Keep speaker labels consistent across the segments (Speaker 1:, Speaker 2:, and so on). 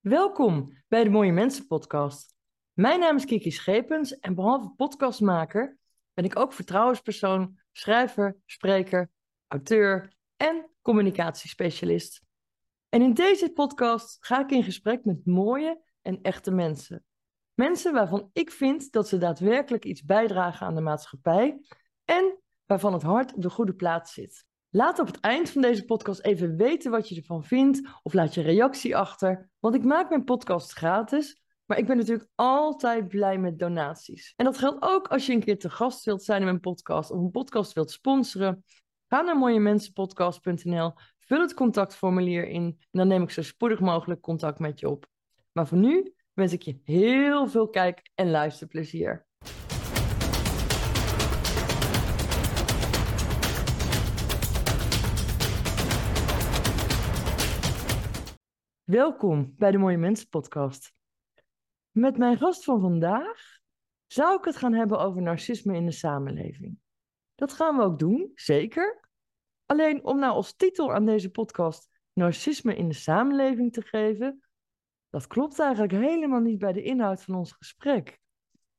Speaker 1: Welkom bij de Mooie Mensen podcast. Mijn naam is Kiki Schepens en behalve podcastmaker ben ik ook vertrouwenspersoon, schrijver, spreker, auteur en communicatiespecialist. En in deze podcast ga ik in gesprek met mooie en echte mensen. Mensen waarvan ik vind dat ze daadwerkelijk iets bijdragen aan de maatschappij en waarvan het hart op de goede plaats zit. Laat op het eind van deze podcast even weten wat je ervan vindt of laat je reactie achter. Want ik maak mijn podcast gratis, maar ik ben natuurlijk altijd blij met donaties. En dat geldt ook als je een keer te gast wilt zijn in mijn podcast of een podcast wilt sponsoren. Ga naar mooiemensenpodcast.nl, vul het contactformulier in en dan neem ik zo spoedig mogelijk contact met je op. Maar voor nu wens ik je heel veel kijk- en luisterplezier. Welkom bij de Mooie Mensen podcast. Met mijn gast van vandaag zou ik het gaan hebben over narcisme in de samenleving. Dat gaan we ook doen, zeker. Alleen om nou als titel aan deze podcast narcisme in de samenleving te geven, dat klopt eigenlijk helemaal niet bij de inhoud van ons gesprek.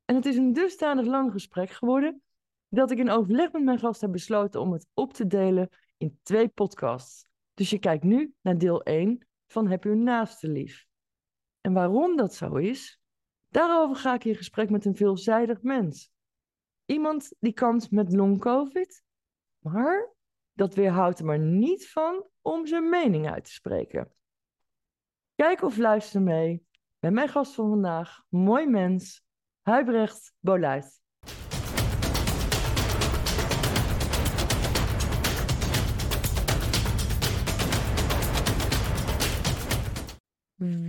Speaker 1: En het is een dusdanig lang gesprek geworden dat ik in overleg met mijn gast heb besloten om het op te delen in twee podcasts. Dus je kijkt nu naar deel 1 van heb uw naaste lief. En waarom dat zo is, daarover ga ik in gesprek met een veelzijdig mens. Iemand die kampt met long-covid, maar dat weerhoudt er maar niet van om zijn mening uit te spreken. Kijk of luister mee met mijn gast van vandaag, mooi mens, Huibrecht Boluit.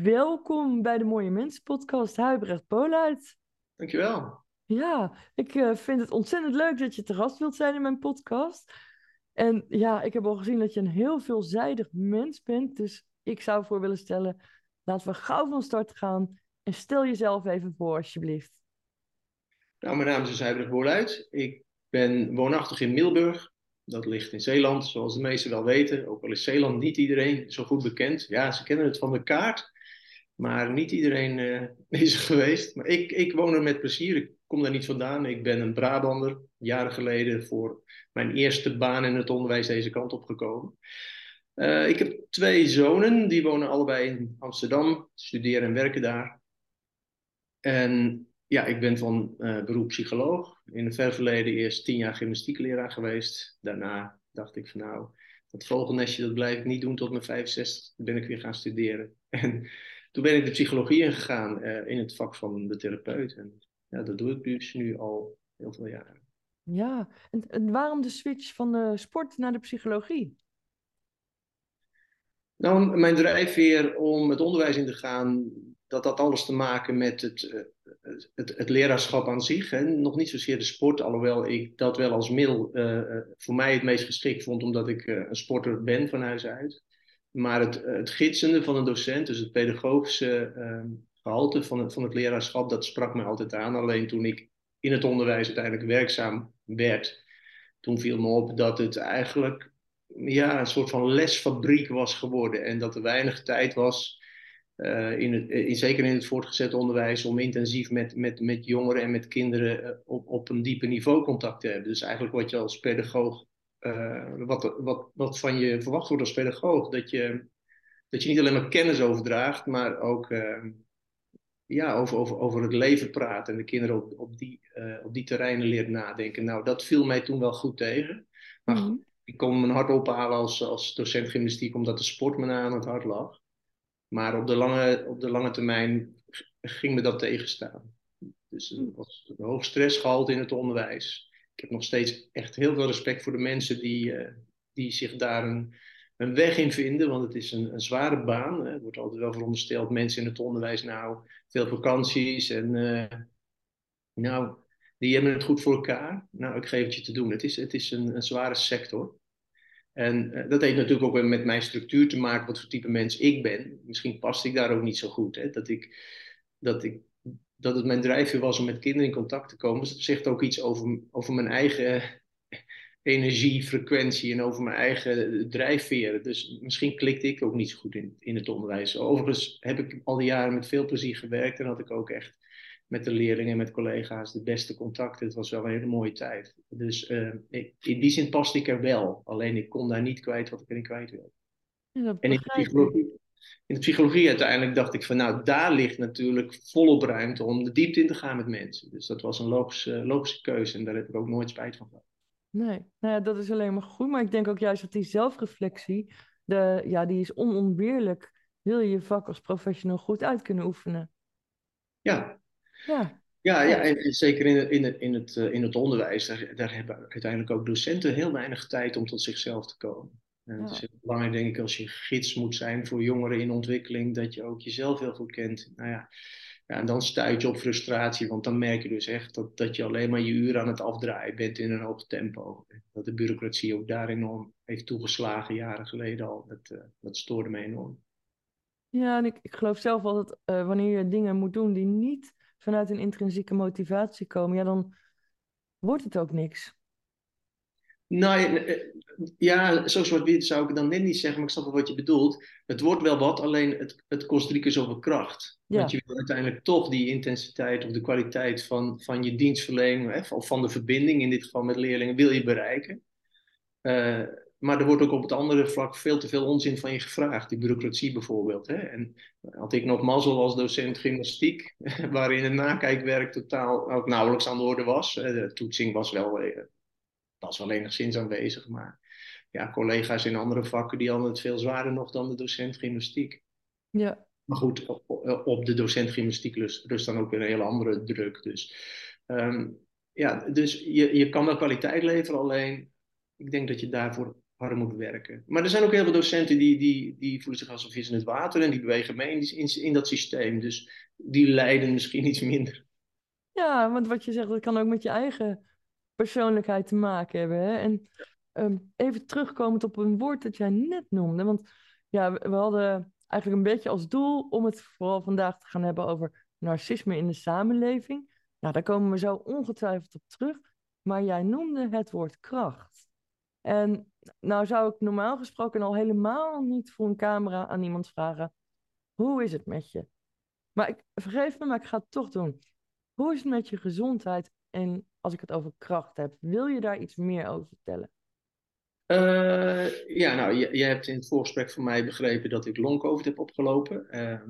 Speaker 1: Welkom bij de Mooie Mensen podcast, Huibrecht Boluit.
Speaker 2: Dankjewel.
Speaker 1: Ja, ik uh, vind het ontzettend leuk dat je te gast wilt zijn in mijn podcast. En ja, ik heb al gezien dat je een heel veelzijdig mens bent. Dus ik zou voor willen stellen, laten we gauw van start gaan. En stel jezelf even voor, alsjeblieft.
Speaker 2: Nou, mijn naam is dus Huibrecht Boluit. Ik ben woonachtig in Milburg. Dat ligt in Zeeland, zoals de meesten wel weten. Ook al is Zeeland niet iedereen zo goed bekend. Ja, ze kennen het van de kaart. Maar niet iedereen uh, is er geweest. Maar ik, ik woon er met plezier. Ik kom daar niet vandaan. Ik ben een Brabander. Jaren geleden voor mijn eerste baan in het onderwijs deze kant op gekomen. Uh, ik heb twee zonen. Die wonen allebei in Amsterdam. Studeren en werken daar. En ja, ik ben van uh, beroep psycholoog. In het ver verleden eerst tien jaar gymnastiekleraar geweest. Daarna dacht ik van nou, dat vogelnestje dat blijf ik niet doen tot mijn 65. Toen ben ik weer gaan studeren. En toen ben ik de psychologie ingegaan uh, in het vak van de therapeut. En ja, dat doe ik dus nu al heel veel jaren.
Speaker 1: Ja, en, en waarom de switch van de sport naar de psychologie?
Speaker 2: Nou, mijn drijfveer om het onderwijs in te gaan, dat had alles te maken met het, het, het leraarschap aan zich. Hè. Nog niet zozeer de sport, alhoewel ik dat wel als middel uh, voor mij het meest geschikt vond, omdat ik uh, een sporter ben van huis uit. Maar het, het gidsende van een docent, dus het pedagogische uh, gehalte van het, van het leraarschap, dat sprak me altijd aan. Alleen toen ik in het onderwijs uiteindelijk werkzaam werd, toen viel me op dat het eigenlijk ja, een soort van lesfabriek was geworden. En dat er weinig tijd was, uh, in het, in, zeker in het voortgezet onderwijs, om intensief met, met, met jongeren en met kinderen op, op een diepe niveau contact te hebben. Dus eigenlijk wat je als pedagoog, wat, wat, wat van je verwacht wordt als pedagoog, dat je, dat je niet alleen maar kennis overdraagt, maar ook ja, over, over, over het leven praat en de kinderen op, op, die, op die terreinen leert nadenken. Nou, dat viel mij toen wel goed tegen. Maar mm -hmm ik kon mijn hart ophalen als, als docent gymnastiek, omdat de sport me aan het hart lag. Maar op de lange, op de lange termijn ging me dat tegenstaan. Dus er was een hoog stressgehalte in het onderwijs. Ik heb nog steeds echt heel veel respect voor de mensen die, uh, die zich daar een, een weg in vinden, want het is een, een zware baan. Er wordt altijd wel verondersteld, mensen in het onderwijs, nou, veel vakanties en uh, nou, die hebben het goed voor elkaar. Nou, ik geef het je te doen. Het is, het is een, een zware sector. En uh, dat heeft natuurlijk ook met mijn structuur te maken, wat voor type mens ik ben. Misschien past ik daar ook niet zo goed. Hè? Dat, ik, dat, ik, dat het mijn drijfveer was om met kinderen in contact te komen. Dus dat zegt ook iets over, over mijn eigen energiefrequentie en over mijn eigen drijfveren. Dus misschien klikte ik ook niet zo goed in, in het onderwijs. Overigens heb ik al die jaren met veel plezier gewerkt en had ik ook echt met de leerlingen en met collega's de beste contacten. Het was wel een hele mooie tijd. Dus uh, in die zin paste ik er wel. Alleen ik kon daar niet kwijt wat ik erin kwijt wilde. en in de, psychologie, in de psychologie uiteindelijk dacht ik van nou, daar ligt natuurlijk volop ruimte om de diepte in te gaan met mensen. Dus dat was een logische, logische keuze en daar heb ik ook nooit spijt van gehad.
Speaker 1: Nee, nou ja, dat is alleen maar goed. Maar ik denk ook juist dat die zelfreflectie, de, ja, die is onontbeerlijk. Wil je je vak als professional goed uit kunnen oefenen?
Speaker 2: Ja. Ja. Ja, ja en zeker in, in, in, het, in het onderwijs, daar, daar hebben uiteindelijk ook docenten heel weinig tijd om tot zichzelf te komen. En het is heel belangrijk, denk ik, als je gids moet zijn voor jongeren in ontwikkeling, dat je ook jezelf heel goed kent. Nou ja, ja, en dan stuit je op frustratie, want dan merk je dus echt dat, dat je alleen maar je uren aan het afdraaien bent in een hoog tempo. Dat de bureaucratie ook daar enorm heeft toegeslagen, jaren geleden al. Dat, uh, dat stoorde me enorm.
Speaker 1: Ja, en ik, ik geloof zelf dat uh, wanneer je dingen moet doen die niet vanuit een intrinsieke motivatie komen, ja, dan wordt het ook niks.
Speaker 2: Nou ja, zo zwart-wit zou ik dan net niet zeggen, maar ik snap wel wat je bedoelt. Het wordt wel wat, alleen het, het kost drie keer zoveel kracht. Ja. Want je wil uiteindelijk toch die intensiteit of de kwaliteit van, van je dienstverlening, hè, of van de verbinding, in dit geval met leerlingen, wil je bereiken. Uh, maar er wordt ook op het andere vlak veel te veel onzin van je gevraagd. Die bureaucratie bijvoorbeeld. Hè? En had ik nog mazzel als docent gymnastiek, waarin het nakijkwerk totaal ook nauwelijks aan de orde was. De toetsing was wel, eh, was wel enigszins aanwezig, maar ja, collega's in andere vakken die hadden het veel zwaarder nog dan de docent gymnastiek.
Speaker 1: Ja.
Speaker 2: Maar goed, op, de docent gymnastiek rust, dan ook weer een hele andere druk. Dus, um, ja, dus je, je kan wel kwaliteit leveren, alleen ik denk dat je daarvoor harder moet werken. Maar er zijn ook heel veel docenten die, die, die voelen zich als een vis in het water en die bewegen mee in, in, in dat systeem. Dus die lijden misschien iets minder.
Speaker 1: Ja, want wat je zegt, dat kan ook met je eigen persoonlijkheid te maken hebben. En um, even terugkomend op een woord dat jij net noemde. Want ja, we, hadden eigenlijk een beetje als doel om het vooral vandaag te gaan hebben over narcisme in de samenleving. Nou, daar komen we zo ongetwijfeld op terug. Maar jij noemde het woord kracht. En nou zou ik normaal gesproken al helemaal niet voor een camera aan iemand vragen: hoe is het met je? Maar ik vergeef me, maar ik ga het toch doen. Hoe is het met je gezondheid? En als ik het over kracht heb, wil je daar iets meer over vertellen?
Speaker 2: Uh, ja, nou, je, je, hebt in het voorgesprek van mij begrepen dat ik long-covid heb opgelopen. Uh,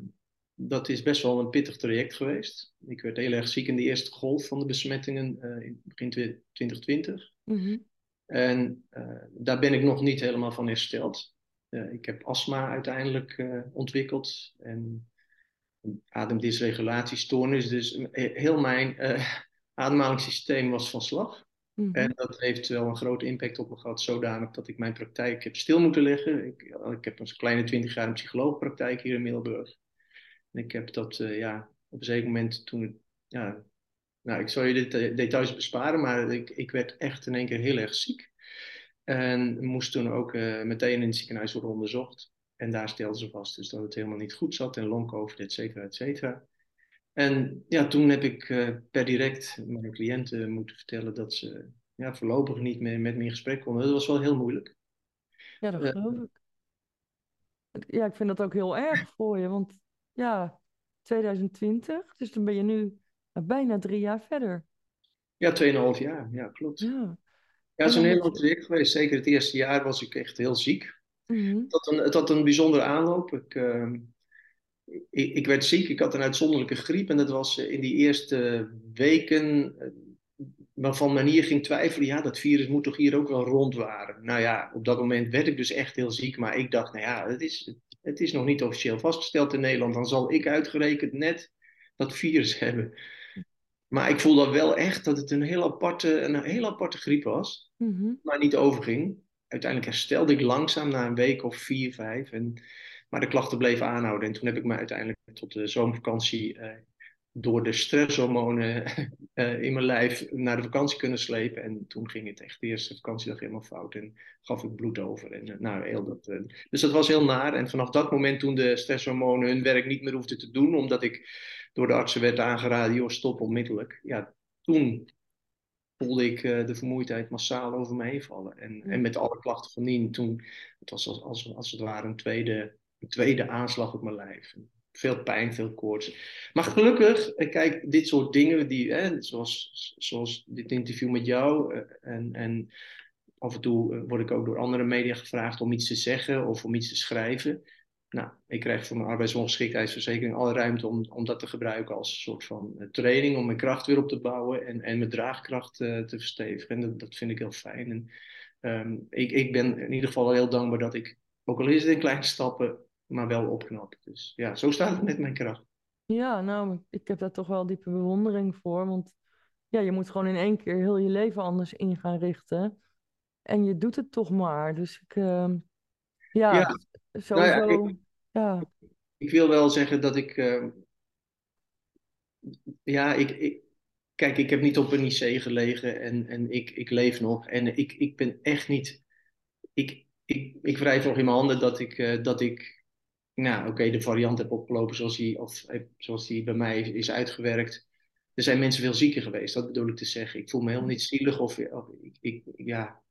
Speaker 2: dat is best wel een pittig traject geweest. Ik werd heel erg ziek in de eerste golf van de besmettingen uh, in begin 2020. Mm en uh, daar ben ik nog niet helemaal van hersteld. Ik heb astma uiteindelijk ontwikkeld en ademdysregulatiestoornis. Dus heel mijn ademhalingssysteem was van slag. Mm -hmm. En dat heeft wel een grote impact op me gehad, zodanig dat ik mijn praktijk heb stil moeten leggen. Ik, ik heb een kleine twintig jaar een psycholoogpraktijk hier in Middelburg. En ik heb dat ja, op een zeker moment toen ja, nou, ik zal je de details besparen, maar ik, ik werd echt in één keer heel erg ziek. En moest toen ook uh, meteen in het ziekenhuis worden onderzocht. En daar stelden ze vast dus dat het helemaal niet goed zat en long-covid, et cetera, et cetera. En ja, toen heb ik uh, per direct mijn cliënten moeten vertellen dat ze ja, voorlopig niet meer met me in gesprek konden. Dat was wel heel moeilijk.
Speaker 1: Ja, dat geloof ik. Ja, ik vind dat ook heel erg voor je, want ja, 2020, dus dan ben je nu bijna drie jaar verder.
Speaker 2: Ja, 2,5 jaar, ja, klopt. Ja, ja het is een heel lang traject geweest. Zeker het eerste jaar was ik echt heel ziek. Mm het, had een, het had een bijzondere aanloop. Ik, uh, ik, ik, werd ziek, ik had een uitzonderlijke griep. En dat was in die eerste weken uh, waarvan men hier ging twijfelen. Ja, dat virus moet toch hier ook wel rond waren. Nou ja, op dat moment werd ik dus echt heel ziek. Maar ik dacht, nou ja, het is, het is nog niet officieel vastgesteld in Nederland. Dan zal ik uitgerekend net dat virus hebben. Maar ik voelde wel echt dat het een heel aparte, een heel aparte griep was. Mm Maar niet overging. Uiteindelijk herstelde ik langzaam na een week of vier, vijf. En, maar de klachten bleven aanhouden. En toen heb ik me uiteindelijk tot de zomervakantie eh, door de stresshormonen uh, in mijn lijf naar de vakantie kunnen slepen. En toen ging het echt de eerste vakantiedag helemaal fout. En gaf ik bloed over. En, uh, nou, heel dat, uh, dus dat was heel naar. En vanaf dat moment toen de stresshormonen hun werk niet meer hoefden te doen. Omdat ik door de artsen werd aangeraden, joh, stop onmiddellijk. Ja, toen voelde ik de vermoeidheid massaal over me heen vallen. En, en met alle klachten van dien, toen, het was als, als, als het ware een tweede, tweede aanslag op mijn lijf. Veel pijn, veel koorts. Maar gelukkig, kijk, dit soort dingen, die, hè, zoals, zoals dit interview met jou, en, en af en toe word ik ook door andere media gevraagd om iets te zeggen of om iets te schrijven. Nou, ik krijg voor mijn arbeidsongeschiktheidsverzekering alle ruimte om, om dat te gebruiken als een soort van training, om mijn kracht weer op te bouwen en, en mijn draagkracht te verstevigen. En dat, dat, vind ik heel fijn. En, um, ik, ik ben in ieder geval heel dankbaar dat ik, ook al is het in kleine stappen, maar wel opknap. Dus ja, zo staat het met mijn kracht.
Speaker 1: Ja, nou, ik heb daar toch wel diepe bewondering voor. Want ja, je moet gewoon in één keer heel je leven anders in gaan richten. En je doet het toch maar. Dus ik, uh, ja, ja, sowieso. Nou ja, ik, ja.
Speaker 2: ik, wil wel zeggen dat ik. Uh, ja, ik, ik, Kijk, ik heb niet op een IC gelegen en, en ik, ik leef nog. En ik, ik ben echt niet. Ik, ik, ik wrijf nog in mijn handen dat ik, uh, dat ik nou, oké, de variant heb opgelopen zoals die, of, eh, zoals die bij mij is uitgewerkt. Er zijn mensen veel zieker geweest, dat bedoel ik te zeggen. Ik voel me helemaal niet zielig of, of ik, ik, ja,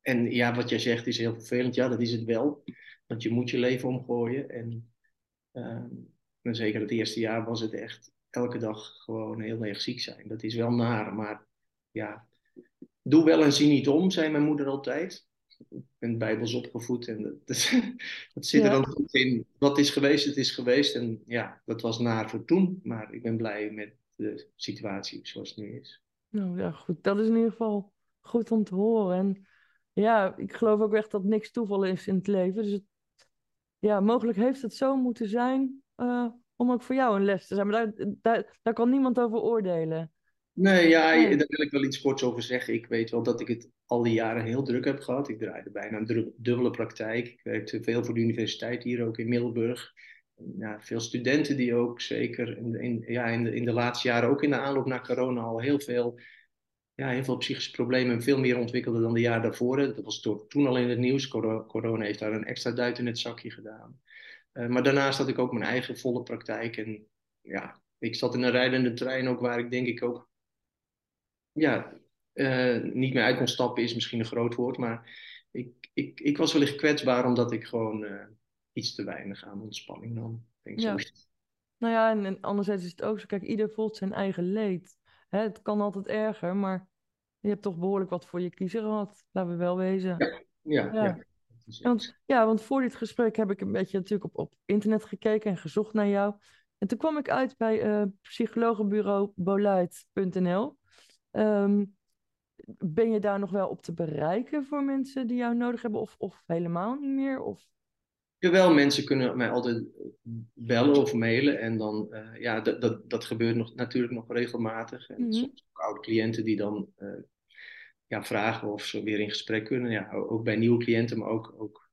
Speaker 2: en ja, wat jij zegt is heel vervelend. Ja, dat is het wel. Want je moet je leven omgooien. En, uh, en zeker het eerste jaar was het echt elke dag gewoon heel erg ziek zijn. Dat is wel naar, maar ja. Doe wel en zie niet om, zei mijn moeder altijd. Ik ben bijbels opgevoed en dat, dat, zit er ook goed in. Wat is geweest, het is geweest. En ja, dat was naar voor toen. Maar ik ben blij met de situatie zoals het nu is.
Speaker 1: Nou ja, goed. Dat is in ieder geval goed om te horen. En ja, ik geloof ook echt dat niks toeval is in het leven. Dus het, ja, mogelijk heeft het zo moeten zijn uh, om ook voor jou een les te zijn. Maar daar, daar, daar kan niemand over oordelen.
Speaker 2: Nee, ja, nee. daar wil ik wel iets korts over zeggen. Ik weet wel dat ik het al die jaren heel druk heb gehad. Ik draaide bijna een dubbele praktijk. Ik werkte veel voor de universiteit hier ook in Middelburg. Ja, veel studenten die ook zeker in, in, ja, in, de, in de laatste jaren, ook in de aanloop naar corona, al heel veel ja, heel veel psychische problemen veel meer ontwikkelde dan de jaar daarvoor. Dat was toen al in het nieuws. Corona heeft daar een extra duit in het zakje gedaan. Uh, maar daarnaast had ik ook mijn eigen volle praktijk. En ja, ik zat in een rijdende trein ook waar ik denk ik ook ja, uh, niet meer uit kon stappen is misschien een groot woord. Maar ik, ik, ik was wellicht kwetsbaar omdat ik gewoon uh, iets te weinig aan ontspanning nam. Denk
Speaker 1: ja.
Speaker 2: Zo.
Speaker 1: Nou ja, en, en anderzijds is het ook zo. Kijk, ieder voelt zijn eigen leed. Hè, het kan altijd erger, maar je hebt toch behoorlijk wat voor je kiezer gehad, laten we wel wezen.
Speaker 2: Ja, ja. ja.
Speaker 1: Want, ja, want voor dit gesprek heb ik een beetje natuurlijk op, op internet gekeken en gezocht naar jou. En toen kwam ik uit bij uh, psychologenbureau boluit.nl. Um, ben je daar nog wel op te bereiken voor mensen die jou nodig hebben of, of helemaal niet meer? Of...
Speaker 2: Jawel, mensen kunnen mij altijd bellen of mailen. En dan, uh, ja, dat, dat, dat gebeurt nog, natuurlijk nog regelmatig. En mm -hmm. soms ook oude cliënten die dan uh, ja, vragen of ze weer in gesprek kunnen. Ja, ook bij nieuwe cliënten, maar ook, ook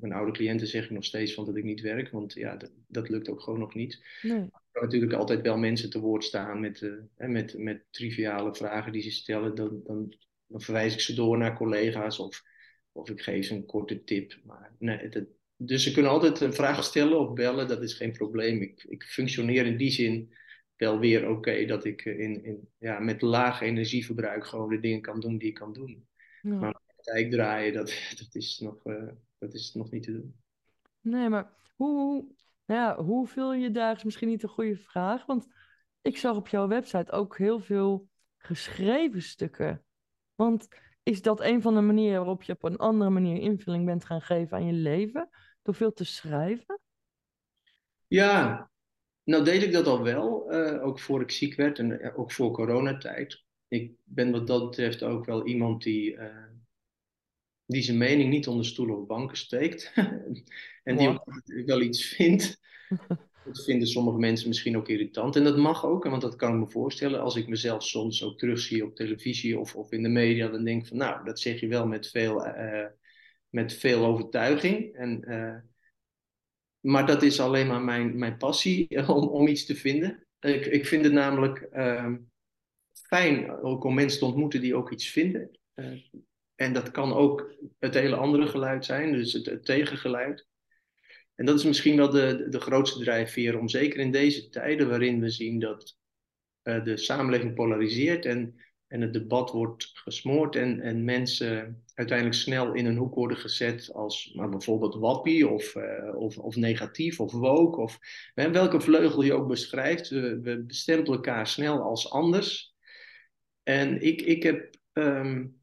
Speaker 2: mijn oude cliënten zeg ik nog steeds van dat ik niet werk. Want ja, dat, dat lukt ook gewoon nog niet. Nee. Er kan natuurlijk altijd wel mensen te woord staan met, met, met triviale vragen die ze stellen. Dan, dan, dan verwijs ik ze door naar collega's of, of ik geef ze een korte tip. Maar nee, dat, dus ze kunnen altijd een vraag stellen of bellen, dat is geen probleem. Ik, ik functioneer in die zin wel weer oké dat ik in, in, ja, met laag energieverbruik gewoon de dingen kan doen die ik kan doen. Ja. Maar praktijk draaien, dat, dat, is nog, uh, dat is nog niet te doen.
Speaker 1: Nee, maar hoe, nou ja, hoe vul je daar is misschien niet een goede vraag, want ik zag op jouw website ook heel veel geschreven stukken. Want is dat een van de manieren waarop je op een andere manier invulling bent gaan geven aan je leven? door veel te schrijven?
Speaker 2: Ja, nou deed ik dat al wel, uh, ook voor ik ziek werd en uh, ook voor coronatijd. Ik ben wat dat betreft ook wel iemand die, uh, die zijn mening niet onder stoelen of banken steekt. en die ook wel iets vindt. Dat vinden sommige mensen misschien ook irritant. En dat mag ook, want dat kan ik me voorstellen. Als ik mezelf soms ook terugzie op televisie of, of in de media, dan denk ik van nou, dat zeg je wel met veel met veel overtuiging. En, uh, maar dat is alleen maar mijn, mijn passie om, om iets te vinden. Ik, ik vind het namelijk uh, fijn ook om mensen te ontmoeten die ook iets vinden. En dat kan ook het hele andere geluid zijn, dus het, tegengeluid. En dat is misschien wel de, de grootste drijfveer om zeker in deze tijden waarin we zien dat uh, de samenleving polariseert en en het debat wordt gesmoord en, en mensen uiteindelijk snel in een hoek worden gezet als maar bijvoorbeeld wappie of, uh, of, of negatief of woke of welke vleugel je ook beschrijft. We, bestempelen elkaar snel als anders. En ik, ik heb um,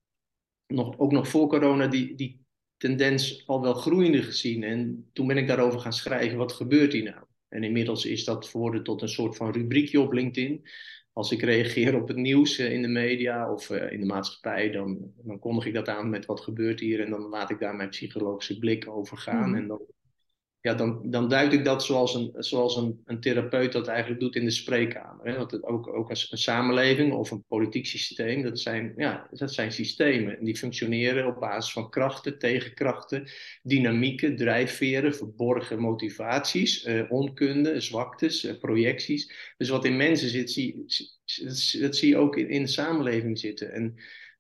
Speaker 2: nog, ook nog voor corona die, die tendens al wel groeiende gezien. En toen ben ik daarover gaan schrijven, wat gebeurt hier nou? En inmiddels is dat geworden tot een soort van rubriekje op LinkedIn als ik reageer op het nieuws eh, in de media of eh, in de maatschappij, dan, dan kondig ik dat aan met wat gebeurt hier en dan laat ik daar mijn psychologische blik over gaan. Mhm. En dan ja, dan, dan duid ik dat zoals, een, zoals een, een therapeut dat eigenlijk doet in de spreekkamer. Hè? Want ook, ook als een samenleving of een politiek systeem, dat zijn, ja, dat zijn systemen. En die functioneren op basis van krachten, tegenkrachten, dynamieken, drijfveren, verborgen motivaties, eh, onkunde, zwaktes, eh, projecties. Dus wat in mensen zit, zie, dat zie je ook in, in de samenleving zitten. En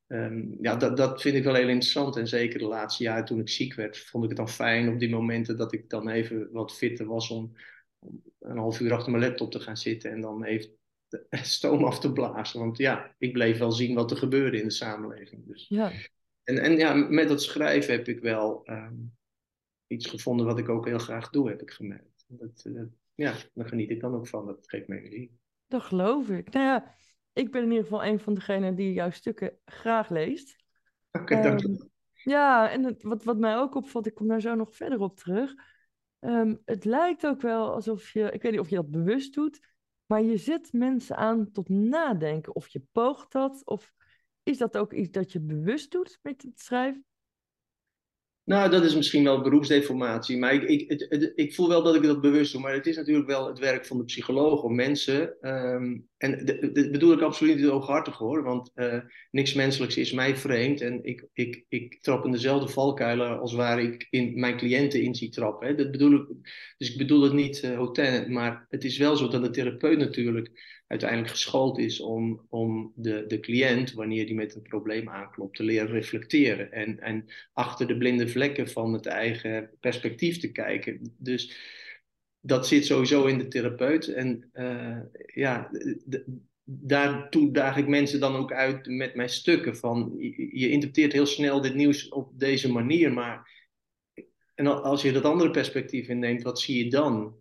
Speaker 2: Um, ja, dat, dat vind ik wel heel interessant. En zeker de laatste jaren toen ik ziek werd, vond ik het dan fijn op die momenten dat ik dan even wat fitter was om, om een half uur achter mijn laptop te gaan zitten en dan even de stoom af te blazen. Want ja, ik bleef wel zien wat er gebeurde in de samenleving. Dus. Ja. En, en ja, met dat schrijven heb ik wel um, iets gevonden wat ik ook heel graag doe, heb ik gemerkt. Dat, uh, ja, daar geniet ik dan ook van. Dat geeft me energie.
Speaker 1: Dat geloof ik. Nou ja, ik ben in ieder geval een van degenen die jouw stukken graag leest.
Speaker 2: Oké, okay, dank je.
Speaker 1: Ja, en het, wat, wat mij ook opvalt, ik kom daar zo nog verder op terug. Um, het lijkt ook wel alsof je, ik weet niet of je dat bewust doet, maar je zet mensen aan tot nadenken. Of je poogt dat, of is dat ook iets dat je bewust doet met het schrijven?
Speaker 2: Nou, dat is misschien wel beroepsdeformatie. Maar ik, ik, het, ik voel wel dat ik dat bewust doe. Maar het is natuurlijk wel het werk van de psycholoog om mensen. Um, en dat bedoel ik absoluut niet hooghartig hoor. Want uh, niks menselijks is mij vreemd. En ik, ik, ik trap in dezelfde valkuilen als waar ik in mijn cliënten in zie trappen. Hè. Dat bedoel ik, dus ik bedoel het niet uh, Maar het is wel zo dat de therapeut natuurlijk uiteindelijk geschoold is om, om de, de cliënt, wanneer die met een probleem aanklopt, te leren reflecteren. En, en achter de blinde vlekken van het eigen perspectief te kijken. Dus dat zit sowieso in de therapeut. En uh, ja, daartoe daag ik mensen dan ook uit met mijn stukken. Van, je, interpreteert heel snel dit nieuws op deze manier, maar en als je dat andere perspectief inneemt, wat zie je dan?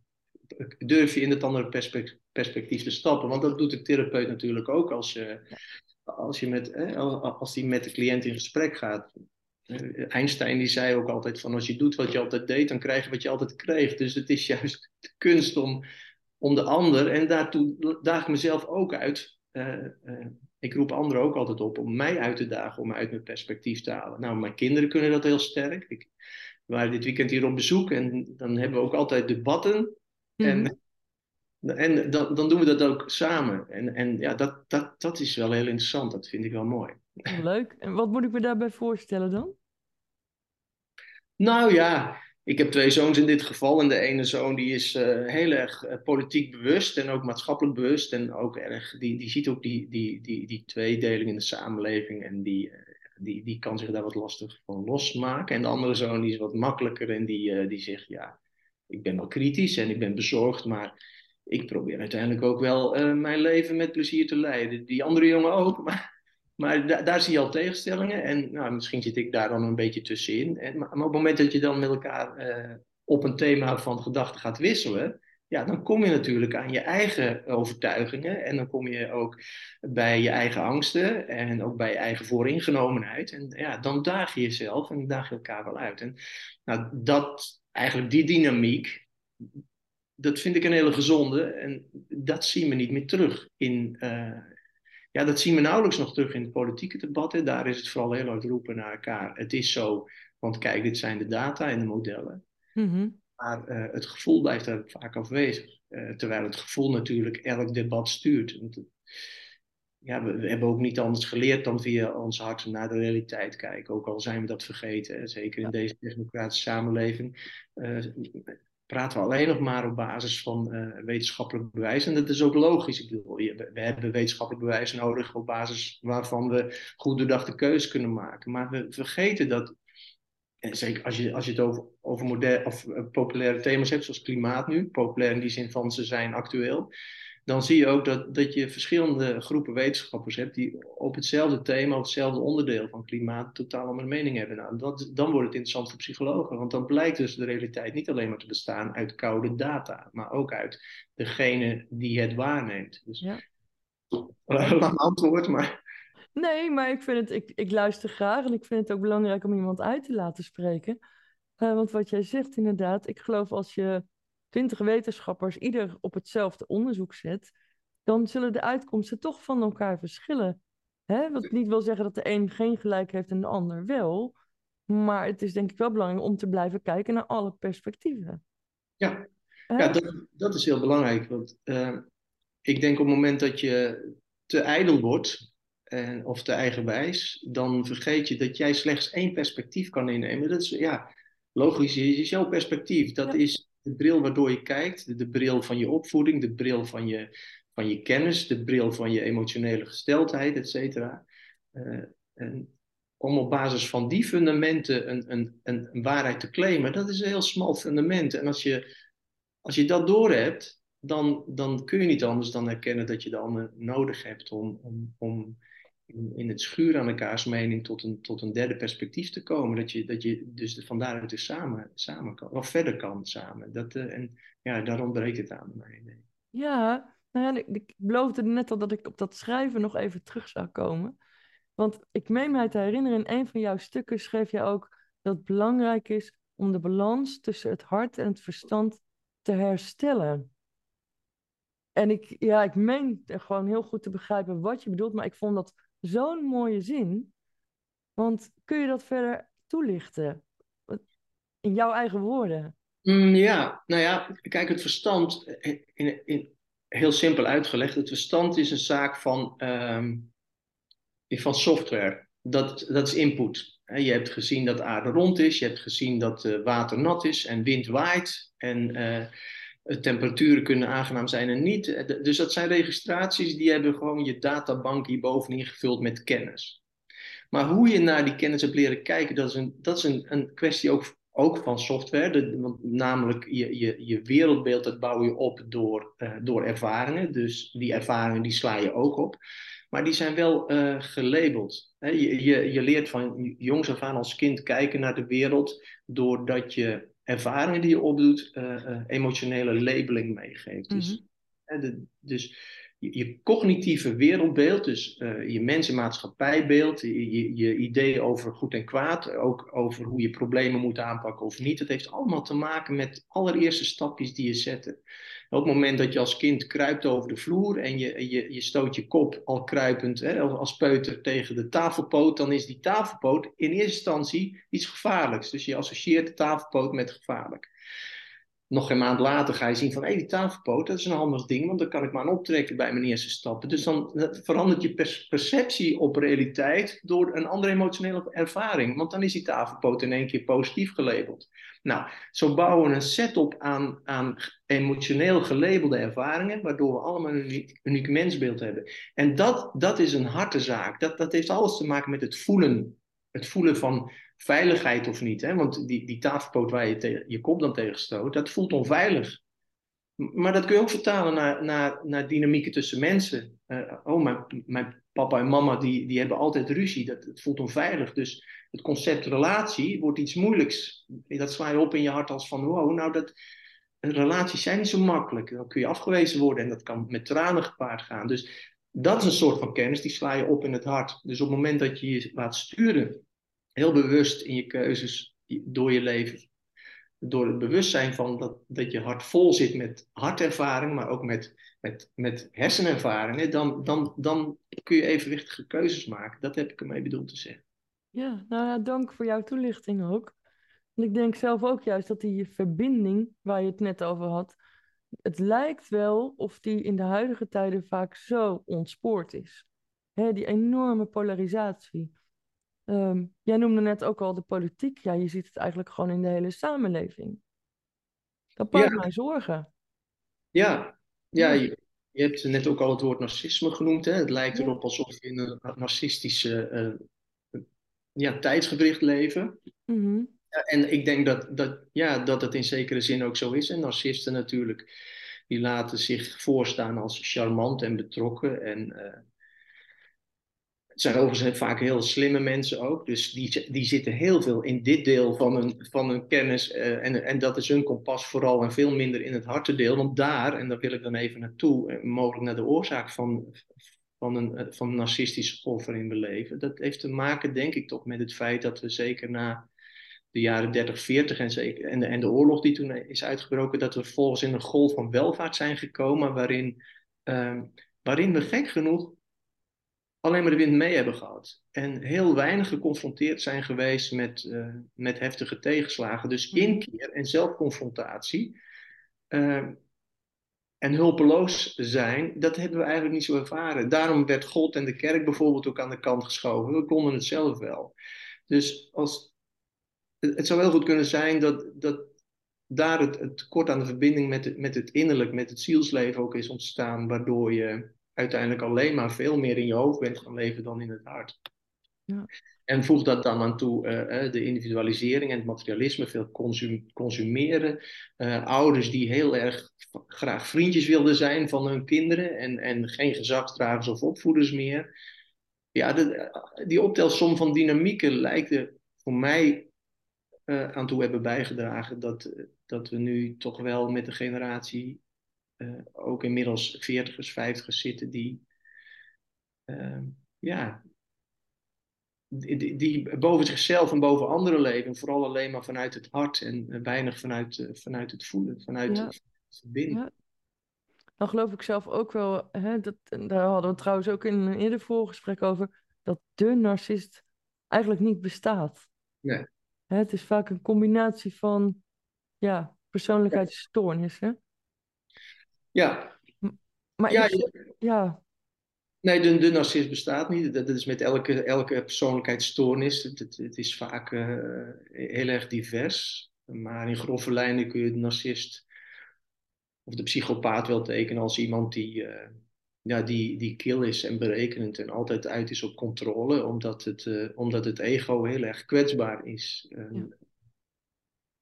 Speaker 2: Durf je in het andere perspectief perspectief te stappen. Want dat doet de therapeut natuurlijk ook als je, als je met, als die met de cliënt in gesprek gaat. Eh, Einstein die zei ook altijd van als je doet wat je altijd deed, dan krijg je wat je altijd kreeg. Dus het is juist de kunst om, om de ander, en daartoe daag ik mezelf ook uit. Uh, uh, ik roep anderen ook altijd op om mij uit te dagen, om uit mijn perspectief te halen. Nou, mijn kinderen kunnen dat heel sterk. Ik, we waren dit weekend hier op bezoek en dan hebben we ook altijd debatten. En mhm. En dan, dan doen we dat ook samen. En, en ja, dat, dat, dat is wel heel interessant. Dat vind ik wel mooi.
Speaker 1: Leuk. En wat moet ik me daarbij voorstellen dan?
Speaker 2: Nou ja, ik heb twee zoons in dit geval. En de ene zoon die is uh, heel erg uh, politiek bewust en ook maatschappelijk bewust. En ook erg, die, die ziet ook die, die, die, die tweedeling in de samenleving. En die, uh, die, die kan zich daar wat lastig van losmaken. En de andere zoon die is wat makkelijker en die, die zegt ja, ik ben wel kritisch en ik ben bezorgd, maar ik probeer uiteindelijk ook wel uh, mijn leven met plezier te leiden. Die andere jongen ook, maar, maar daar zie je al tegenstellingen. En nou, misschien zit ik daar dan een beetje tussenin. En, maar, op het moment dat je dan met elkaar uh, op een thema van gedachten gaat wisselen, ja, dan kom je natuurlijk aan je eigen overtuigingen. En dan kom je ook bij je eigen angsten en ook bij je eigen vooringenomenheid. En ja, dan daag je jezelf en daag je elkaar wel uit. En nou, dat, eigenlijk die dynamiek, dat vind ik een hele gezonde. En dat zien we niet meer terug in. Uh, ja, dat zien we nauwelijks nog terug in de politieke debatten. Daar is het vooral heel hard roepen naar elkaar. Het is zo, want kijk, dit zijn de data en de modellen. Mhm. Maar uh, het gevoel blijft er vaak afwezig. Uh, terwijl het gevoel natuurlijk elk debat stuurt. Ja, we, we, hebben ook niet anders geleerd dan via ons hart naar de realiteit kijken. Ook al zijn we dat vergeten. Zeker in deze democratische samenleving praten we alleen nog maar op basis van uh, wetenschappelijk bewijs. En dat is ook logisch. Ik bedoel, we, hebben wetenschappelijk bewijs nodig op basis waarvan we goed doordachte keuzes kunnen maken. Maar we vergeten dat, en zeker als je, als je het over, over moderne of uh, populaire thema's hebt, zoals klimaat nu, populair in die zin van ze zijn actueel. Dan zie je ook dat, dat je verschillende groepen wetenschappers hebt die op hetzelfde thema, op hetzelfde onderdeel van klimaat totaal een mening hebben. Nou, dat, dan wordt het interessant voor psychologen, want dan blijkt dus de realiteit niet alleen maar te bestaan uit koude data, maar ook uit degene die het waarneemt. Dus, ja. Antwoord, maar...
Speaker 1: Nee, maar ik, vind het, ik, ik luister graag en ik vind het ook belangrijk om iemand uit te laten spreken. Uh, want wat jij zegt inderdaad, ik geloof als je twintig wetenschappers ieder op hetzelfde onderzoek zet, dan zullen de uitkomsten toch van elkaar verschillen. Hè? Wat niet wil zeggen dat de een geen gelijk heeft en de ander wel. Maar het is denk ik wel belangrijk om te blijven kijken naar alle perspectieven.
Speaker 2: Ja, ja dat, dat is heel belangrijk. Want uh, ik denk op het moment dat je te ijdel wordt, en, of te eigenwijs, dan vergeet je dat jij slechts één perspectief kan innemen. Dat is ja, logisch, is jouw perspectief. Dat is de bril waardoor je kijkt, de, bril van je opvoeding, de bril van je, van je kennis, de bril van je emotionele gesteldheid, et cetera. Uh, en om op basis van die fundamenten een, een, een, een, waarheid te claimen, dat is een heel smal fundament. En als je, als je dat doorhebt, dan, dan kun je niet anders dan erkennen dat je de ander nodig hebt om, om, om in, het schuren aan elkaars mening tot een, tot een derde perspectief te komen. Dat je, dat je dus van daaruit dus samen, samen kan, of verder kan samen. Dat, uh, en ja, daar ontbreekt het aan mij.
Speaker 1: Ja, nou ja, ik, ik beloofde net al dat ik op dat schrijven nog even terug zou komen. Want ik meen mij te herinneren, in een van jouw stukken schreef je ook dat het belangrijk is om de balans tussen het hart en het verstand te herstellen. En ik, ja, ik meen gewoon heel goed te begrijpen wat je bedoelt, maar ik vond dat zo'n mooie zin. Want kun je dat verder toelichten? In jouw eigen woorden.
Speaker 2: Mm, ja, nou ja, kijk, het verstand, in, in, heel simpel uitgelegd, het verstand is een zaak van, ehm, van software. Dat, dat is input. Je hebt gezien dat de aarde rond is, je hebt gezien dat uh, water nat is en wind waait. En uh, temperaturen kunnen aangenaam zijn en niet. Eh, dus dat zijn registraties die hebben gewoon je databank hier bovenin gevuld met kennis. Maar hoe je naar die kennis hebt leren kijken, dat is een, dat is een, een kwestie ook, ook van software. Want namelijk je, je, je wereldbeeld, dat bouw je op door, uh, door ervaringen. Dus die ervaringen die sla je ook op. Maar die zijn wel uh, gelabeld. je, je, je leert van jongs af aan als kind kijken naar de wereld doordat je ervaringen die je opdoet, uh, emotionele labeling meegeeft. Dus, mhm. de, dus je, cognitieve wereldbeeld, dus uh, je mensen-maatschappijbeeld, je, je, ideeën over goed en kwaad, ook over hoe je problemen moet aanpakken of niet, het heeft allemaal te maken met allereerste stapjes die je zet. Op het moment dat je als kind kruipt over de vloer en je, je, je stoot je kop al kruipend hè, als peuter tegen de tafelpoot, dan is die tafelpoot in eerste instantie iets gevaarlijks. Dus je associeert de tafelpoot met gevaarlijk. Nog een maand later ga je zien van, hé, die tafelpoot, dat is een handig ding, want dan kan ik maar aan optrekken bij mijn eerste stappen. Dus dan verandert je perceptie op realiteit door een andere emotionele ervaring, want dan is die tafelpoot in één keer positief gelabeld. Nou, zo bouwen we een setup aan, aan emotioneel gelabelde ervaringen, waardoor we allemaal een uniek, uniek mensbeeld hebben. En dat, dat is een harte zaak. Dat, dat heeft alles te maken met het voelen. Het voelen van veiligheid of niet. Hè? Want die, die tafelpoot waar je je kop dan tegen stoot, dat voelt onveilig. Maar dat kun je ook vertalen naar, naar, naar dynamieken tussen mensen. Uh, oh, mijn, mijn papa en mama die, die hebben altijd ruzie. Dat, het voelt onveilig. Dus het concept relatie wordt iets moeilijks. Dat sla je op in je hart als van, wow, nou dat, relaties zijn niet zo makkelijk. Dan kun je afgewezen worden en dat kan met tranen gepaard gaan. Dus dat is een soort van kennis, die sla je op in het hart. Dus op het moment dat je je laat sturen, heel bewust in je keuzes door je leven, door het bewustzijn van dat, dat je hart vol zit met hartervaring, maar ook met, met, met hersenervaringen, dan, dan, dan kun je evenwichtige keuzes maken. Dat heb ik ermee bedoeld te zeggen.
Speaker 1: Ja, nou ja, dank voor jouw toelichting ook. Want ik denk zelf ook juist dat die verbinding waar je het net over had, het lijkt wel of die in de huidige tijden vaak zo ontspoord is. Hè, die enorme polarisatie. Um, jij noemde net ook al de politiek. Ja, je ziet het eigenlijk gewoon in de hele samenleving. Dat maakt mij zorgen.
Speaker 2: Ja, ja je, je, hebt net ook al het woord narcisme genoemd. Hè? Het lijkt erop alsof je in een narcistische uh, ja, tijdsgewricht leven.
Speaker 1: Mm
Speaker 2: en ik denk dat, dat, ja, dat het in zekere zin ook zo is. En narcisten natuurlijk, die laten zich voorstaan als charmant en betrokken. En uh, het zijn overigens vaak heel slimme mensen ook. Dus die, die zitten heel veel in dit deel van hun, van hun kennis. Uh, en, en dat is hun kompas vooral en veel minder in het hartendeel. Want daar, en daar wil ik dan even naartoe, mogelijk naar de oorzaak van, van een, van een narcistische golf waarin we leven. Dat heeft te maken, denk ik, toch met het feit dat we zeker na de jaren 30, 40 en, zeker, en, de, en de oorlog die toen is uitgebroken, dat we volgens in een golf van welvaart zijn gekomen waarin, uh, waarin we gek genoeg alleen maar de wind mee hebben gehad. En heel weinig geconfronteerd zijn geweest met, uh, met heftige tegenslagen. Dus mhm. inkeer en zelfconfrontatie uh, en hulpeloos zijn, dat hebben we eigenlijk niet zo ervaren. Daarom werd God en de kerk bijvoorbeeld ook aan de kant geschoven. We konden het zelf wel. Dus als, het zou wel goed kunnen zijn dat, dat daar het, het tekort aan de verbinding met het, met het innerlijk, met het zielsleven ook is ontstaan, waardoor je uiteindelijk alleen maar veel meer in je hoofd bent gaan leven dan in het hart. Ja. En voeg dat dan aan toe uh, de individualisering en het materialisme, veel consum consumeren. Uh, ouders die heel erg graag vriendjes wilden zijn van hun kinderen en, en geen gezagsdragers of opvoeders meer. Ja, de, die optelsom van dynamieken lijkt er voor mij uh, aan toe hebben bijgedragen dat, dat we nu toch wel met de generatie uh, ook inmiddels veertigers, vijftigers zitten die, uh, ja, die, die, boven zichzelf en boven anderen leven. Vooral alleen maar vanuit het hart en weinig vanuit, uh, vanuit het voelen, vanuit ja. het verbinden. Ja.
Speaker 1: Dan geloof ik zelf ook wel, hè, dat, daar hadden we trouwens ook in een eerder voorgesprek over, dat de narcist eigenlijk niet bestaat.
Speaker 2: Nee.
Speaker 1: Hè, het is vaak een combinatie van ja, persoonlijkheidsstoornissen.
Speaker 2: Ja.
Speaker 1: Maar ja, ja.
Speaker 2: Nee, de, de narcist bestaat niet. Dat, dat, is met elke, elke persoonlijkheidsstoornis. Het, het, het is vaak uh, heel erg divers. Maar in grove lijnen kun je de narcist of de psychopaat wel tekenen als iemand die, uh, ja, die, die kil is en berekenend en altijd uit is op controle, omdat het, uh, omdat het ego heel erg kwetsbaar is. Ja.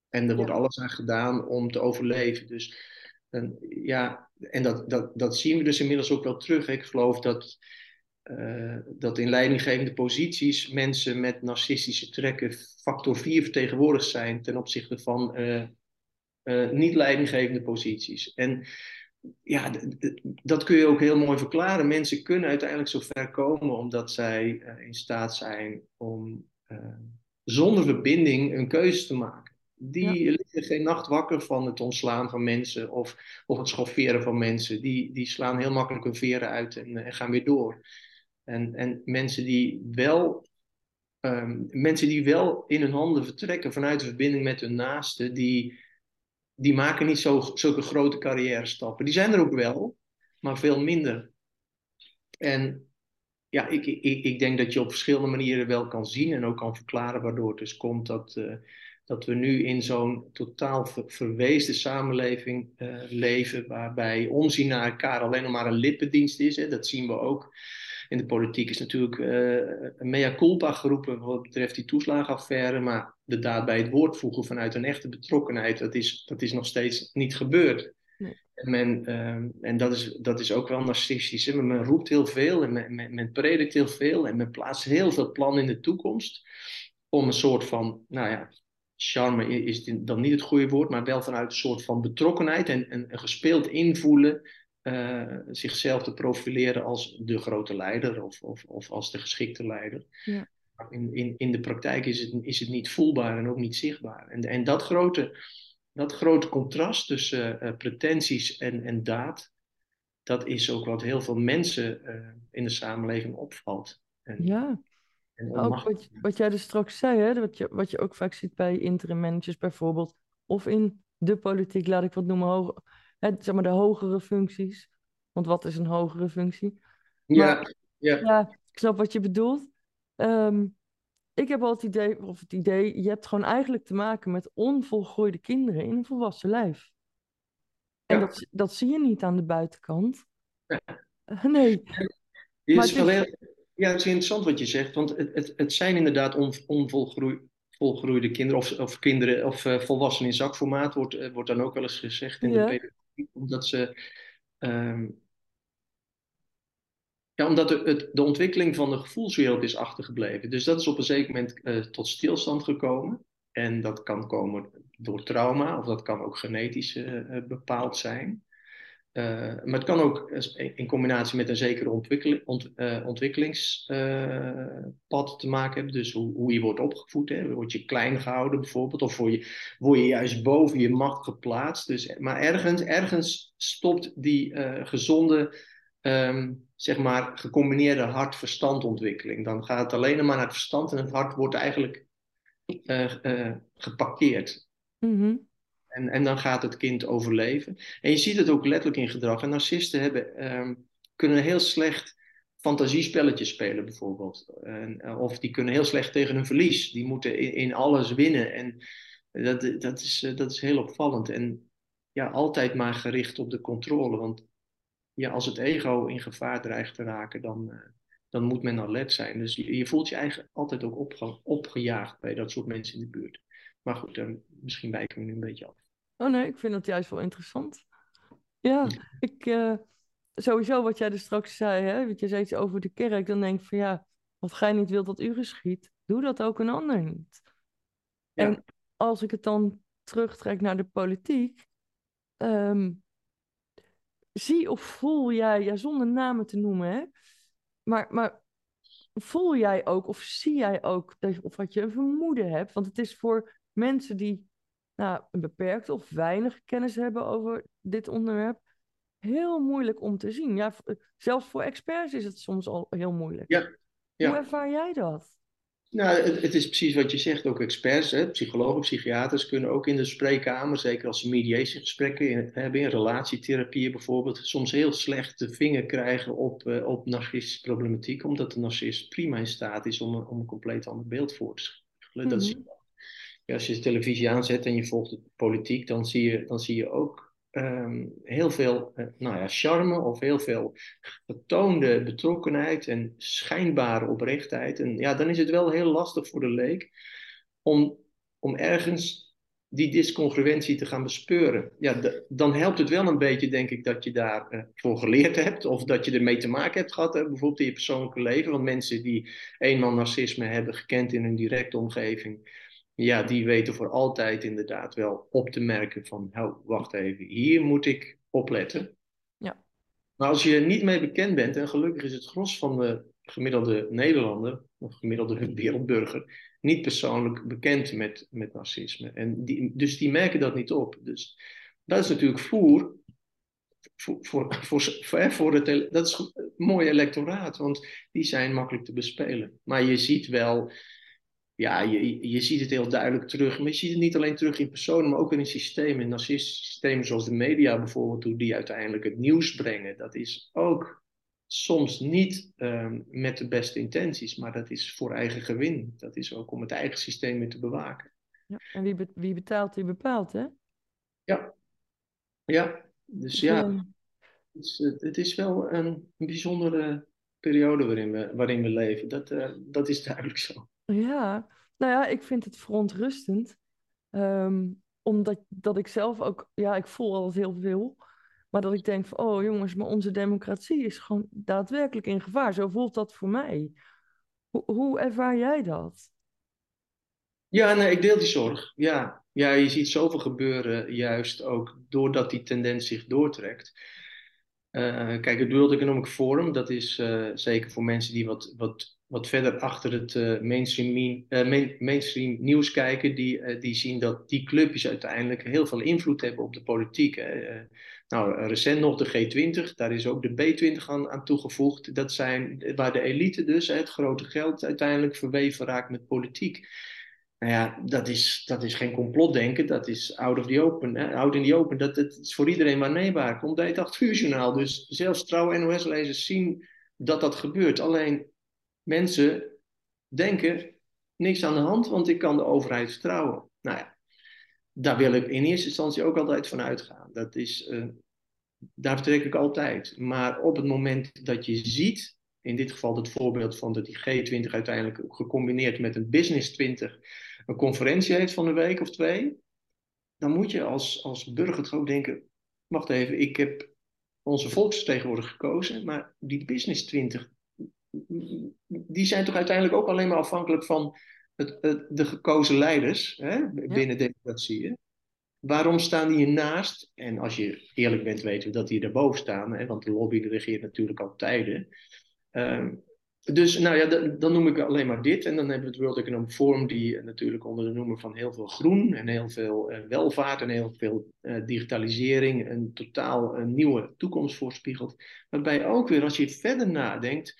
Speaker 2: En er wordt ja. alles aan gedaan om te overleven. Dus en, ja, en dat, dat, dat zien we dus inmiddels ook wel terug. Ik geloof dat, uh, dat in leidinggevende posities mensen met narcistische trekken factor 4 vertegenwoordigd zijn ten opzichte van uh, uh, niet leidinggevende posities. En ja, dat kun je ook heel mooi verklaren. Mensen kunnen uiteindelijk zo ver komen omdat zij in staat zijn om zonder verbinding een keuze te maken. Die liggen geen nacht wakker van het ontslaan van mensen of, of het schofferen van mensen. Die, die slaan heel makkelijk hun veren uit en, en gaan weer door. En, en mensen, die wel, um, mensen die wel in hun handen vertrekken vanuit de verbinding met hun naasten, die, die maken niet zo, zulke grote carrière stappen. Die zijn er ook wel, maar veel minder. En ja, ik, ik, ik denk dat je op verschillende manieren wel kan zien en ook kan verklaren waardoor het dus komt dat. Uh, dat we nu in zo'n totaal ver verweesde samenleving uh, leven, waarbij omzien naar elkaar alleen nog maar een lippendienst is. Hè. Dat zien we ook. In de politiek is natuurlijk uh, een mea culpa geroepen wat betreft die toeslagenaffaire, maar de daad bij het woord voegen vanuit een echte betrokkenheid, dat is, dat is nog steeds niet gebeurd. Nee. En, men, uh, en dat, is, dat is ook wel narcistisch. Hè? Men roept heel veel en men, men, men predikt heel veel en men plaatst heel veel plannen in de toekomst om een soort van, nou ja, charme is dan niet het goede woord, maar wel vanuit een soort van betrokkenheid en, een gespeeld invoelen, uh, zichzelf te profileren als de grote leider of, of, of als de geschikte leider. Ja. In, in, in de praktijk is het, is het niet voelbaar en ook niet zichtbaar. En, en dat, grote, dat grote contrast tussen uh, pretenties en, en daad, dat is ook wat heel veel mensen uh, in de samenleving opvalt. En,
Speaker 1: ja, ook wat, wat jij dus straks zei, hè, wat, je, wat je ook vaak ziet bij interim managers bijvoorbeeld, of in de politiek, laat ik wat noemen, hoog, hè, zeg maar de hogere functies. Want wat is een hogere functie?
Speaker 2: ja, ja.
Speaker 1: ja, ik snap wat je bedoelt. Um, ik heb al het idee, of het idee, je hebt gewoon eigenlijk te maken met onvolgroeide kinderen in een volwassen lijf. En ja. dat, dat zie je niet aan de buitenkant. Nee.
Speaker 2: Je is maar het is, ja, het is interessant wat je zegt, want het, het, het zijn inderdaad on, onvolgroeide kinderen, of, of kinderen, of uh, volwassenen in zakformaat, wordt, uh, wordt dan ook wel eens gezegd in ja. de Omdat ze. ehm, ja, omdat de, het, de ontwikkeling van de gevoelswereld is achtergebleven. Dus dat is op een zeker moment eh, tot stilstand gekomen. En dat kan komen door trauma, of dat kan ook genetisch eh, eh, bepaald zijn. Uh, maar het kan ook in combinatie met een zekere uh, ontwikkelingspad te maken hebben. Dus hoe, hoe, je wordt opgevoed. Hè. Word je klein gehouden bijvoorbeeld. Of word je, word je juist boven je macht geplaatst. Dus, maar ergens, ergens stopt die uh, gezonde, um, zeg maar, gecombineerde hart-verstandontwikkeling. Dan gaat het alleen maar naar het verstand. En het hart wordt eigenlijk geparkeerd.
Speaker 1: Mm.
Speaker 2: En, en dan gaat het kind overleven. En je ziet het ook letterlijk in gedrag. En narcisten hebben, um, kunnen heel slecht fantasiespelletjes spelen, bijvoorbeeld. En, of die kunnen heel slecht tegen een verlies. Die moeten in, alles winnen. En dat, dat, is, dat is heel opvallend. En ja, altijd maar gericht op de controle. Want ja, als het ego in gevaar dreigt te raken, dan, uh, dan moet men alert zijn. Dus je, voelt je eigenlijk altijd ook opge, opgejaagd bij dat soort mensen in de buurt. Maar goed, misschien wijken we nu een beetje af.
Speaker 1: Oh nee, ik vind dat juist wel interessant. Ja, ik, uh, sowieso wat jij er straks zei, hè, wat je zei iets over de kerk, dan denk ik van ja, wat gij niet wilt dat u geschiet, doe dat ook een ander niet. Ja. En als ik het dan terugtrek naar de politiek, um, zie of voel jij, ja, zonder namen te noemen, hè, maar, maar voel jij ook of zie jij ook, dat, of wat je een vermoeden hebt, want het is voor mensen die nou, een beperkte of weinig kennis hebben over dit onderwerp, heel moeilijk om te zien. Ja, zelfs voor experts is het soms al heel moeilijk.
Speaker 2: Ja, ja.
Speaker 1: Hoe ervaar jij dat?
Speaker 2: Nou, het, het, is precies wat je zegt. Ook experts, hè, psychologen, psychiaters kunnen ook in de spreekkamer, zeker als ze mediatiegesprekken in, hebben, in relatietherapieën bijvoorbeeld, soms heel slecht de vinger krijgen op, uh, op narcistische problematiek, omdat de narcist prima in staat is om een, om een compleet ander beeld voor te schrijven. Dat is ja, als je de televisie aanzet en je volgt de politiek, dan zie je, dan zie je ook um, heel veel uh, nou ja, charme of heel veel getoonde betrokkenheid en schijnbare oprechtheid. En ja, dan is het wel heel lastig voor de leek om, om ergens die discongruentie te gaan bespeuren. Ja, dan helpt het wel een beetje, denk ik, dat je daarvoor uh, voor geleerd hebt. Of dat je ermee te maken hebt gehad, bijvoorbeeld in je persoonlijke leven. Want mensen die eenmaal narcisme hebben gekend in hun directe omgeving ja, die weten voor altijd inderdaad wel op te merken van, wacht even, hier moet ik opletten.
Speaker 1: Ja.
Speaker 2: Maar als je er niet mee bekend bent, en gelukkig is het gros van de gemiddelde Nederlander, of gemiddelde wereldburger, niet persoonlijk bekend met, met narcisme. En die, dus die merken dat niet op. Dus dat is natuurlijk voer voor, voor, voor, voor, voor het, dat is een mooi electoraat, want die zijn makkelijk te bespelen. Maar je ziet wel ja, je, je ziet het heel duidelijk terug. Maar je ziet het niet alleen terug in personen, maar ook in systemen. In narcistische systemen zoals de media bijvoorbeeld, hoe die uiteindelijk het nieuws brengen. Dat is ook soms niet um, met de beste intenties, maar dat is voor eigen gewin. Dat is ook om het eigen systeem weer te bewaken.
Speaker 1: Ja, en wie, be wie betaalt, die bepaalt, hè?
Speaker 2: Ja, ja. Dus ja, het is, het is wel een bijzondere periode waarin we, waarin we leven. Dat, uh, dat is duidelijk zo.
Speaker 1: Ja, nou ja, ik vind het verontrustend. Um, omdat dat ik zelf ook, ja, ik voel altijd heel veel. Maar dat ik denk van, oh jongens, maar onze democratie is gewoon daadwerkelijk in gevaar. Zo voelt dat voor mij. Hoe, hoe ervaar jij dat?
Speaker 2: Ja, nee, ik deel die zorg. Ja. ja, je ziet zoveel gebeuren, juist ook doordat die tendens zich doortrekt. Uh, kijk, het World Economic Forum, dat is uh, zeker voor mensen die wat, wat wat verder achter het uh, mainstream, uh, main, mainstream nieuws kijken, die, uh, die zien dat die clubjes uiteindelijk heel veel invloed hebben op de politiek. Hè. nou, recent nog de G20, daar is ook de B20 aan, aan toegevoegd. Dat zijn waar de elite dus, het grote geld, uiteindelijk verweven raakt met politiek. Nou ja, dat is, dat is geen complotdenken, dat is out of the open. Hè? Out in the open, dat, dat is voor iedereen waarneembaar. Komt bij het 8 uur journaal. Dus zelfs trouwe NOS-lezers zien dat dat gebeurt. Alleen mensen denken, niks aan de hand, want ik kan de overheid vertrouwen. Nou ja, daar wil ik in eerste instantie ook altijd van uitgaan. Dat is, uh, daar vertrek ik altijd. Maar op het moment dat je ziet, in dit geval het voorbeeld van dat die G20 uiteindelijk gecombineerd met een Business 20 een conferentie heeft van een week of twee, dan moet je als, als burger toch ook denken, wacht even, ik heb onze volksvertegenwoordiger gekozen, maar die Business 20, die zijn toch uiteindelijk ook alleen maar afhankelijk van het, de gekozen leiders hè, binnen ja. democratieën. Waarom staan die ernaast? En als je eerlijk bent, weten we dat die erboven staan, hè, want de lobby regeert natuurlijk al tijden. Uh, dus nou ja, dan noem ik alleen maar dit. En dan hebben we het World Economic Forum, die natuurlijk onder de noemer van heel veel groen en heel veel uh, welvaart en heel veel uh, digitalisering een totaal een nieuwe toekomst voorspiegelt. Waarbij ook weer, als je verder nadenkt,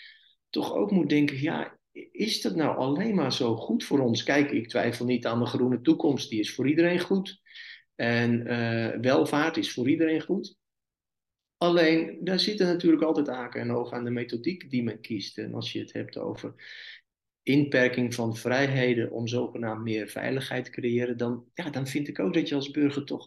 Speaker 2: toch ook moet denken: ja, is dat nou alleen maar zo goed voor ons? Kijk, ik twijfel niet aan de groene toekomst, die is voor iedereen goed. En uh, welvaart is voor iedereen goed. Alleen, daar zitten natuurlijk altijd haken en ogen aan de methodiek die men kiest. En als je het hebt over inperking van vrijheden om zogenaamd meer veiligheid te creëren, dan, ja, dan vind ik ook dat je als burger toch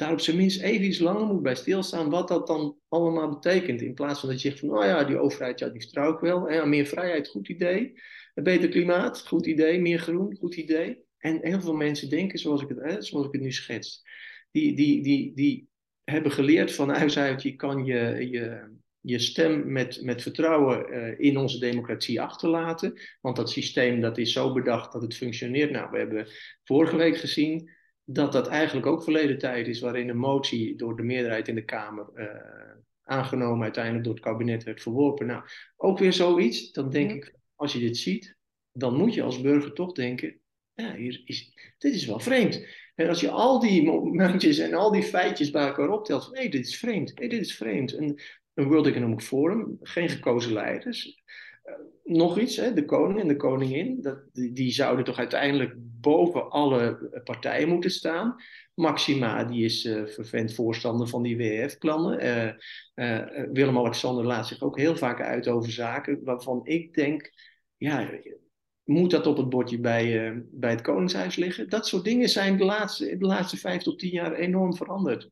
Speaker 2: daar op zijn minst even iets langer moet bij stilstaan wat dat dan allemaal betekent. In plaats van dat je zegt van, oh ja, die overheid, ja, die vertrouw ik wel. Meer vrijheid, goed idee. Een beter klimaat, goed idee. Meer groen, goed idee. En heel veel mensen denken zoals ik het, hè, zoals ik het nu schets. Die, die, die, die hebben geleerd van huis uit, je kan je, je, je stem met, met vertrouwen uh, in onze democratie achterlaten. Want dat systeem dat is zo bedacht dat het functioneert. Nou, we hebben vorige week gezien dat dat eigenlijk ook verleden tijd is, waarin een motie door de meerderheid in de Kamer uh, aangenomen, uiteindelijk door het kabinet werd verworpen. Nou, ook weer zoiets. Dan denk ik, als je dit ziet, dan moet je als burger toch denken, ja, hier is, dit is wel vreemd. En als je al die momentjes en al die feitjes bij elkaar optelt, van hé, dit is vreemd, hé, dit is vreemd. Een World Economic Forum, geen gekozen leiders. Uh, nog iets, hè, de koning en de koningin, dat, die, zouden toch uiteindelijk boven alle partijen moeten staan. Maxima, die is uh, vervent voorstander van die WEF-plannen. Uh, Willem-Alexander laat zich ook heel vaak uit over zaken waarvan ik denk, ja, moet dat op het bordje bij, bij het Koningshuis liggen? Dat soort dingen zijn de laatste, de laatste vijf tot tien jaar enorm veranderd.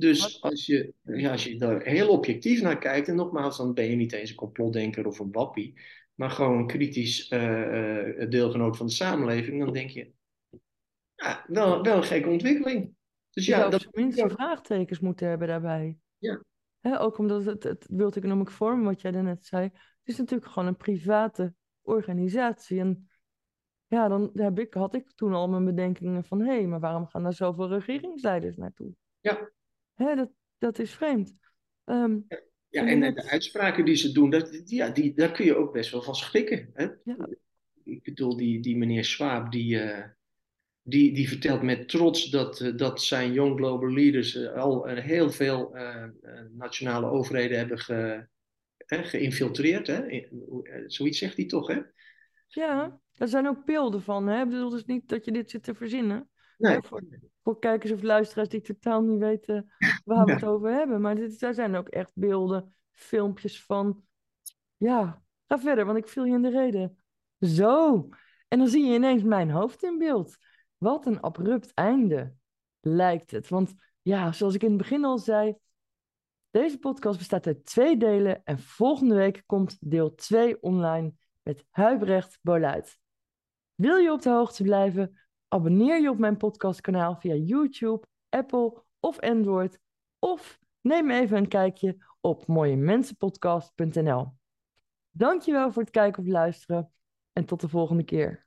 Speaker 2: Dus als je, ja, als je daar heel objectief naar kijkt, en nogmaals, dan ben je niet eens een complotdenker of een wappie, maar gewoon een kritisch uh, deelgenoot van de samenleving, dan denk je, ja, wel, wel een gekke ontwikkeling.
Speaker 1: Dus ja, dat minste vraagtekens moeten hebben daarbij.
Speaker 2: Ja.
Speaker 1: ook omdat het, het World Economic Forum, wat jij daarnet zei, het is natuurlijk gewoon een private organisatie. En ja, dan heb ik, had ik toen al mijn bedenkingen van... hé, hey, maar waarom gaan daar zoveel regeringsleiders naartoe?
Speaker 2: Ja.
Speaker 1: Hè, dat, dat is vreemd. Um,
Speaker 2: ja, en, en, de uitspraken die ze doen, dat, ja, die, daar kun je ook best wel van schrikken. Hè?
Speaker 1: Ja.
Speaker 2: Ik bedoel, die, die meneer Schwab, die, uh, die, die vertelt met trots dat, uh, dat zijn Young Global Leaders uh, al heel veel nationale overheden hebben ge, geïnfiltreerd. Hè? Eh, zoiets zegt hij toch, hè?
Speaker 1: Ja, er zijn ook beelden van. Hè? Ik bedoel dus niet dat je dit zit te verzinnen.
Speaker 2: Nee.
Speaker 1: Voor, voor, kijkers of luisteraars die totaal niet weten waar we het over hebben. Maar dit, daar zijn ook echt beelden, filmpjes van. Ja, ga verder, want ik viel je in de reden. Zo. En dan zie je ineens mijn hoofd in beeld. Wat een abrupt einde lijkt het. Want ja, zoals ik in het begin al zei, deze podcast bestaat uit twee delen en volgende week komt deel 2 online met Huibrecht Boluit. Wil je op de hoogte blijven? Abonneer je op mijn podcastkanaal via YouTube, Apple of Android. Of neem even een kijkje op mooiemensenpodcast.nl. Dankjewel voor het kijken of luisteren en tot de volgende keer.